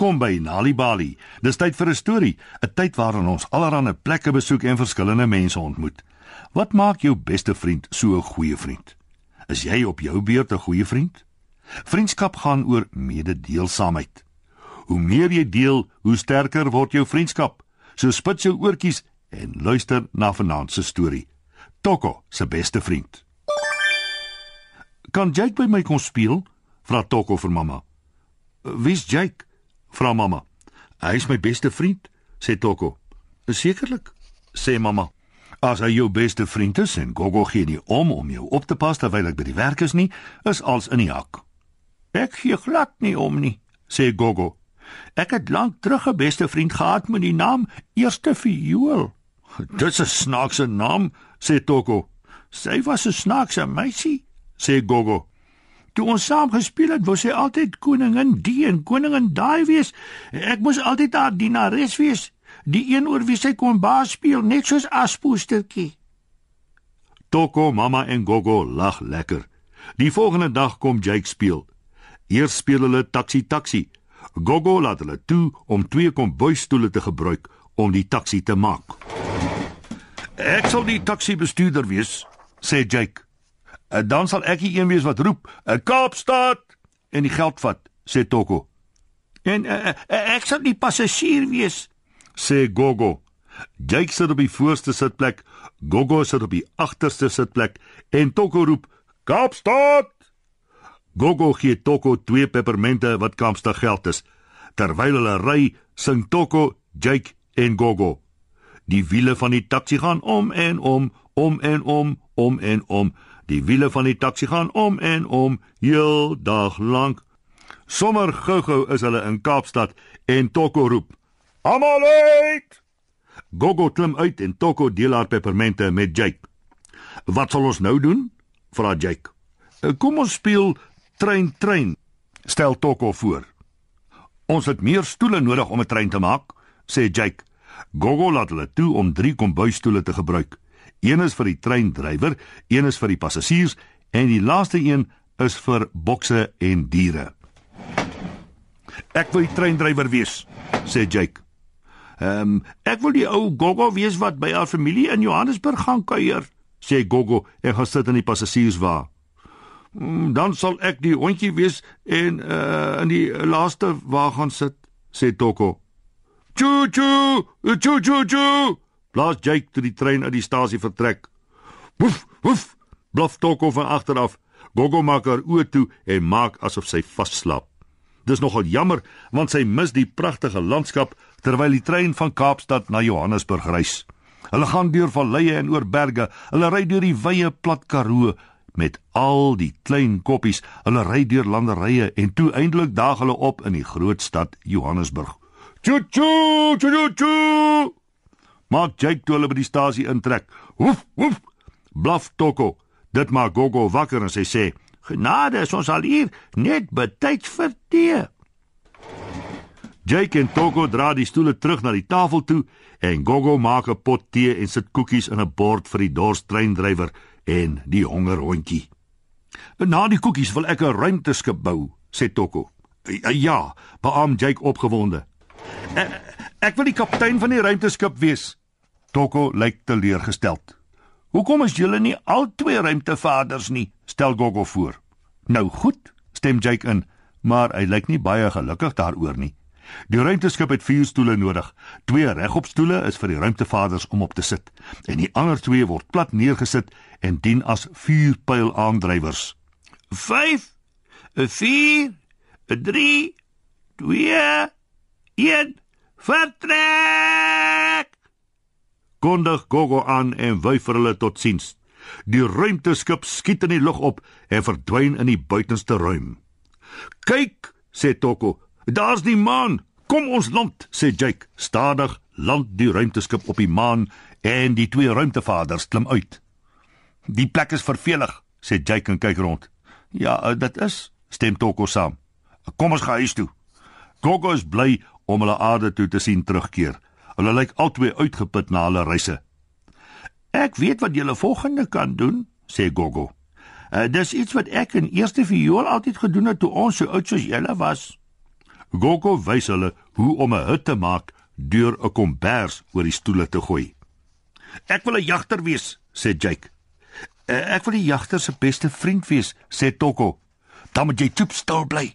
Welkom by Nali Bali. Dis tyd vir 'n storie, 'n tyd waarin ons allerlei plekke besoek en verskillende mense ontmoet. Wat maak jou beste vriend so 'n goeie vriend? Is jy op jou beurt 'n goeie vriend? Vriendskap gaan oor mededeelsaamheid. Hoe meer jy deel, hoe sterker word jou vriendskap. So spit jou oortjies en luister na vanaand se storie. Toko se beste vriend. Kan Jake by my kom speel? Vra Toko vir mamma. Wie's Jake? Vra mamma. Hy is my beste vriend, sê Toko. Sekerlik, sê mamma. As hy jou beste vriend is en Gogo gee nie om om jou op te pas terwyl ek by die werk is nie, is als in die hak. Ek gee glad nie om nie, sê Gogo. Ek het lank terug 'n beste vriend gehad met die naam Eerste Viool. Dis 'n snaakse naam, sê Toko. Sy was 'n snaakse meisie, sê Gogo. Toe ons saam gespeel het, wou sy altyd koningin die en koningin daai wees. Ek moes altyd haar dienares wees, die een oor wie sy kon baas speel, net soos Aspoestertjie. Toko, mamma en Gogo lag lekker. Die volgende dag kom Jake speel. Eers speel hulle taxi taxi. Gogo laat hulle toe om twee kombuisstoele te gebruik om die taxi te maak. Ek sal die taxi bestuurder wees, sê Jake. En dan sal ek die een wees wat roep, "In Kaapstad!" en die geld vat, sê Toko. En uh, uh, ek sal die passasier wees, sê Gogo. Jake sit op die voorste sitplek, Gogo sit op die agterste sitplek en Toko roep, "Kaapstad!" Gogo gee Toko twee pepermente wat Kaapstad geld is. Terwyl hulle ry, sing Toko, Jake en Gogo. Die wiele van die taxi gaan om en om, om en om, om en om. Die wiele van die taxi gaan om en om heel dag lank. Sommer gou-gou is hulle in Kaapstad en Toko roep: "Almal uit!" Gogo klim uit en Toko deel haar pepermente met Jake. "Wat sal ons nou doen?" vra Jake. "Kom ons speel trein trein," stel Toko voor. "Ons het meer stoele nodig om 'n trein te maak," sê Jake. Gogo laat hulle toe om 3 kombuisstoele te gebruik. Een is vir die treindrywer, een is vir die passasiers en die laaste een is vir bokse en diere. Ek wil die treindrywer wees, sê Jake. Ehm, um, ek wil die ou Gogo wees wat by haar familie in Johannesburg gaan kuier, sê Gogo en gaan sit in die passasierswa. Mm, dan sal ek die hondjie wees en uh in die laaste wa gaan sit, sê Toko. Choo choo, choo choo choo. Blaas Jake toe die trein uit die stasie vertrek. Woef, woef, blaf Toko van agteraf. Gogo maak haar oë toe en maak asof sy vasslaap. Dis nogal jammer want sy mis die pragtige landskap terwyl die trein van Kaapstad na Johannesburg reis. Hulle gaan deur valleie en oor berge. Hulle ry deur die wye plat Karoo met al die klein koppies. Hulle ry deur landerye en toe eindelik daag hulle op in die groot stad Johannesburg. Choo choo choo choo maak Jake toe hulle by die stasie intrek. Woef, woef. Blaf Toko. Dit maak Gogo wakker en sy sê: "Genade, ons al hier net betyds vir tee." Jake en Toko dra die stoele terug na die tafel toe en Gogo maak 'n pot tee en sit koekies in 'n bord vir die dorstreindrywer en die hongerhondjie. "Na die koekies wil ek 'n ruimteskip bou," sê Toko. "Ja," beam Jake opgewonde. E, "Ek wil die kaptein van die ruimteskip wees," Toko lyk teleurgesteld. Hoekom is julle nie al twee ruimtevaders nie? stel Gogo voor. Nou goed, stem Jake in, maar hy lyk nie baie gelukkig daaroor nie. Die ruimteskip het vier stoele nodig. Twee regopstoele is vir die ruimtevaders om op te sit en die ander twee word plat neergesit en dien as vuurpylaandrywers. 5 4 3 2 1 Vertrek! Kondig Gogo aan en wyf vir hulle totsiens. Die ruimteskip skiet in die lug op en verdwyn in die buitenste ruim. "Kyk," sê Toko, "daar's die maan. Kom ons land," sê Jake. Stadig land die ruimteskip op die maan en die twee ruimtevaders klim uit. "Die plek is vervelig," sê Jake en kyk rond. "Ja, eh, dit is," stem Toko saam. "Kom ons gaan huis toe." Gogo is bly om hulle aarde toe te sien terugkeer. Hulle lyk albei uitgeput na hulle reise. Ek weet wat julle volgende kan doen, sê Gogo. Uh, dis iets wat ek in eerste viool altyd gedoen het toe ons so oud soos julle was. Gogo wys hulle hoe om 'n hut te maak deur 'n kombers oor die stoele te gooi. "Ek wil 'n jagter wees," sê Jake. "Eh, "Ek wil die jagter se beste vriend wees," sê Toko. "Dan moet jy toep stil bly,"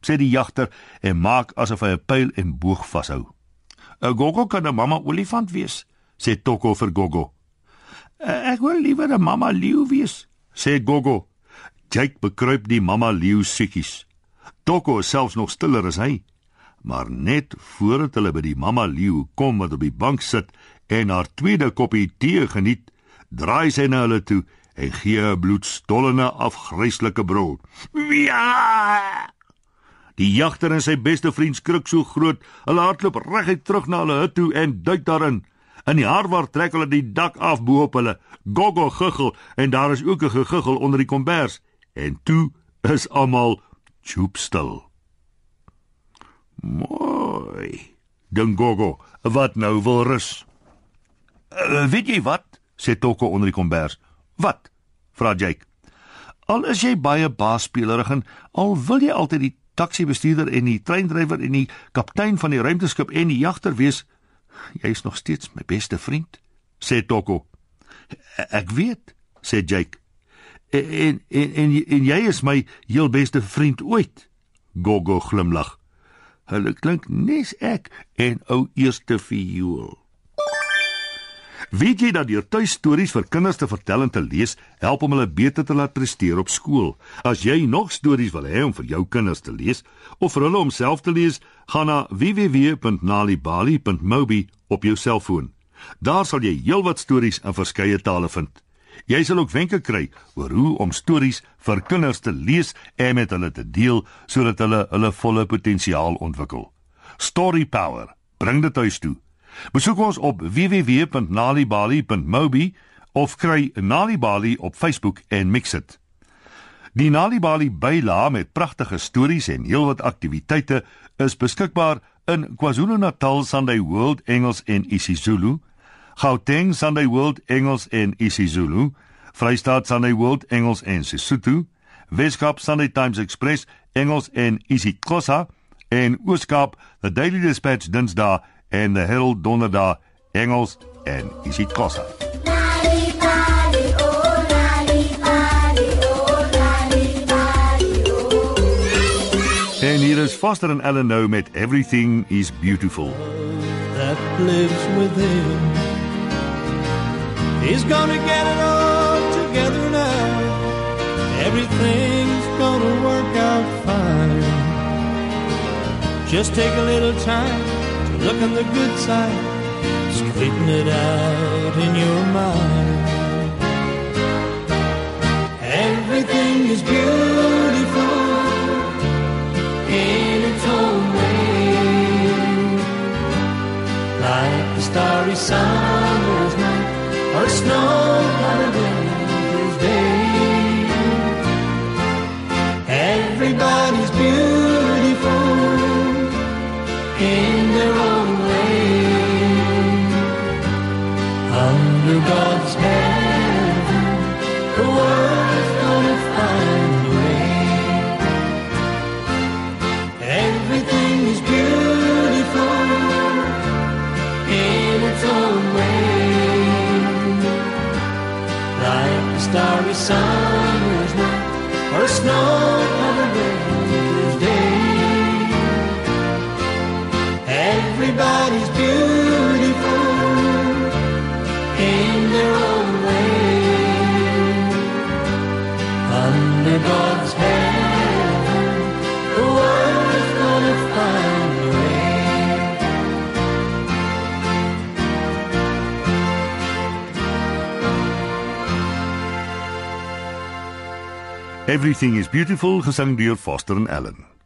sê die jagter en maak asof hy 'n pyl en boog vashou. "’n Gogo kan 'n mamma olifant wees," sê Toko vir Gogo. "Ek wil liewer 'n mamma leeu wees," sê Gogo. Jake bekruip die mamma leeu siekies. Toko is selfs nog stiller as hy. Maar net voordat hulle by die mamma leeu kom wat op die bank sit en haar tweede koppie tee geniet, draai sy na hulle toe en gee 'n bloedstollende afgryslike brul. Ja! Die jagter en sy beste vriend skrik so groot, hulle hardloop reguit terug na hulle hut toe en duik daarin. In die harwar trek hulle die dak af bo op hulle. Gogo guggel en daar is ook 'n geguggel onder die kombers. En toe is almal choopstil. Mooi. Dink Gogo, wat nou wil rus? Uh, weet jy wat? sê Toko onder die kombers. Wat? vra Jake. Al is jy baie baasspeelerig en al wil jy altyd die taxi bestuurder en die treindrywer en die kaptein van die ruimteskip en die jagter wees, jy is nog steeds my beste vriend, sê Toko. Ek weet, sê Jake. En en en, en jy is my heel beste vriend ooit. Gogo glimlag. Hulle klink nes ek en ou eerste viool. Weet jy dat deur tuistories vir kinders te vertel en te lees help om hulle beter te laat presteer op skool? As jy nog stories wil hê om vir jou kinders te lees of vir hulle om self te lees, gaan na www.nalibali.mobi op jou selfoon. Daar sal jy heelwat stories in verskeie tale vind. Jy sal ook wenke kry oor hoe om stories vir kinders te lees en met hulle te deel sodat hulle hulle volle potensiaal ontwikkel. Story Power, bring dit huis toe. Besoek ons op www.nalibali.mobi of kry Nalibali op Facebook en mix dit. Die Nalibali byla met pragtige stories en heelwat aktiwiteite is beskikbaar in KwaZulu-Natal Sunday World Engels en isiZulu, Gauteng Sunday World Engels en isiZulu, Vrystaat Sunday World Engels en Sesotho, Weskaap Sunday Times Express Engels en isiXhosa en Ooskaap The Daily Dispatch Dinsdae en The Herald Donderdag Engels en isiXhosa. En hier is Foster and Ellen nou met Everything is Beautiful. that lives within. He's gonna get it all together now. Everything's gonna work out fine. Just take a little time look on the good side, straighten it out in your mind. Everything is beautiful in its own way. Like the starry summer's night or a snow-covered God's heaven, the world's gonna find a way. Everything is beautiful in its own way. Like the starry summer's night or a snow-covered winter's Everything is beautiful, gesang deur Foster and Allen.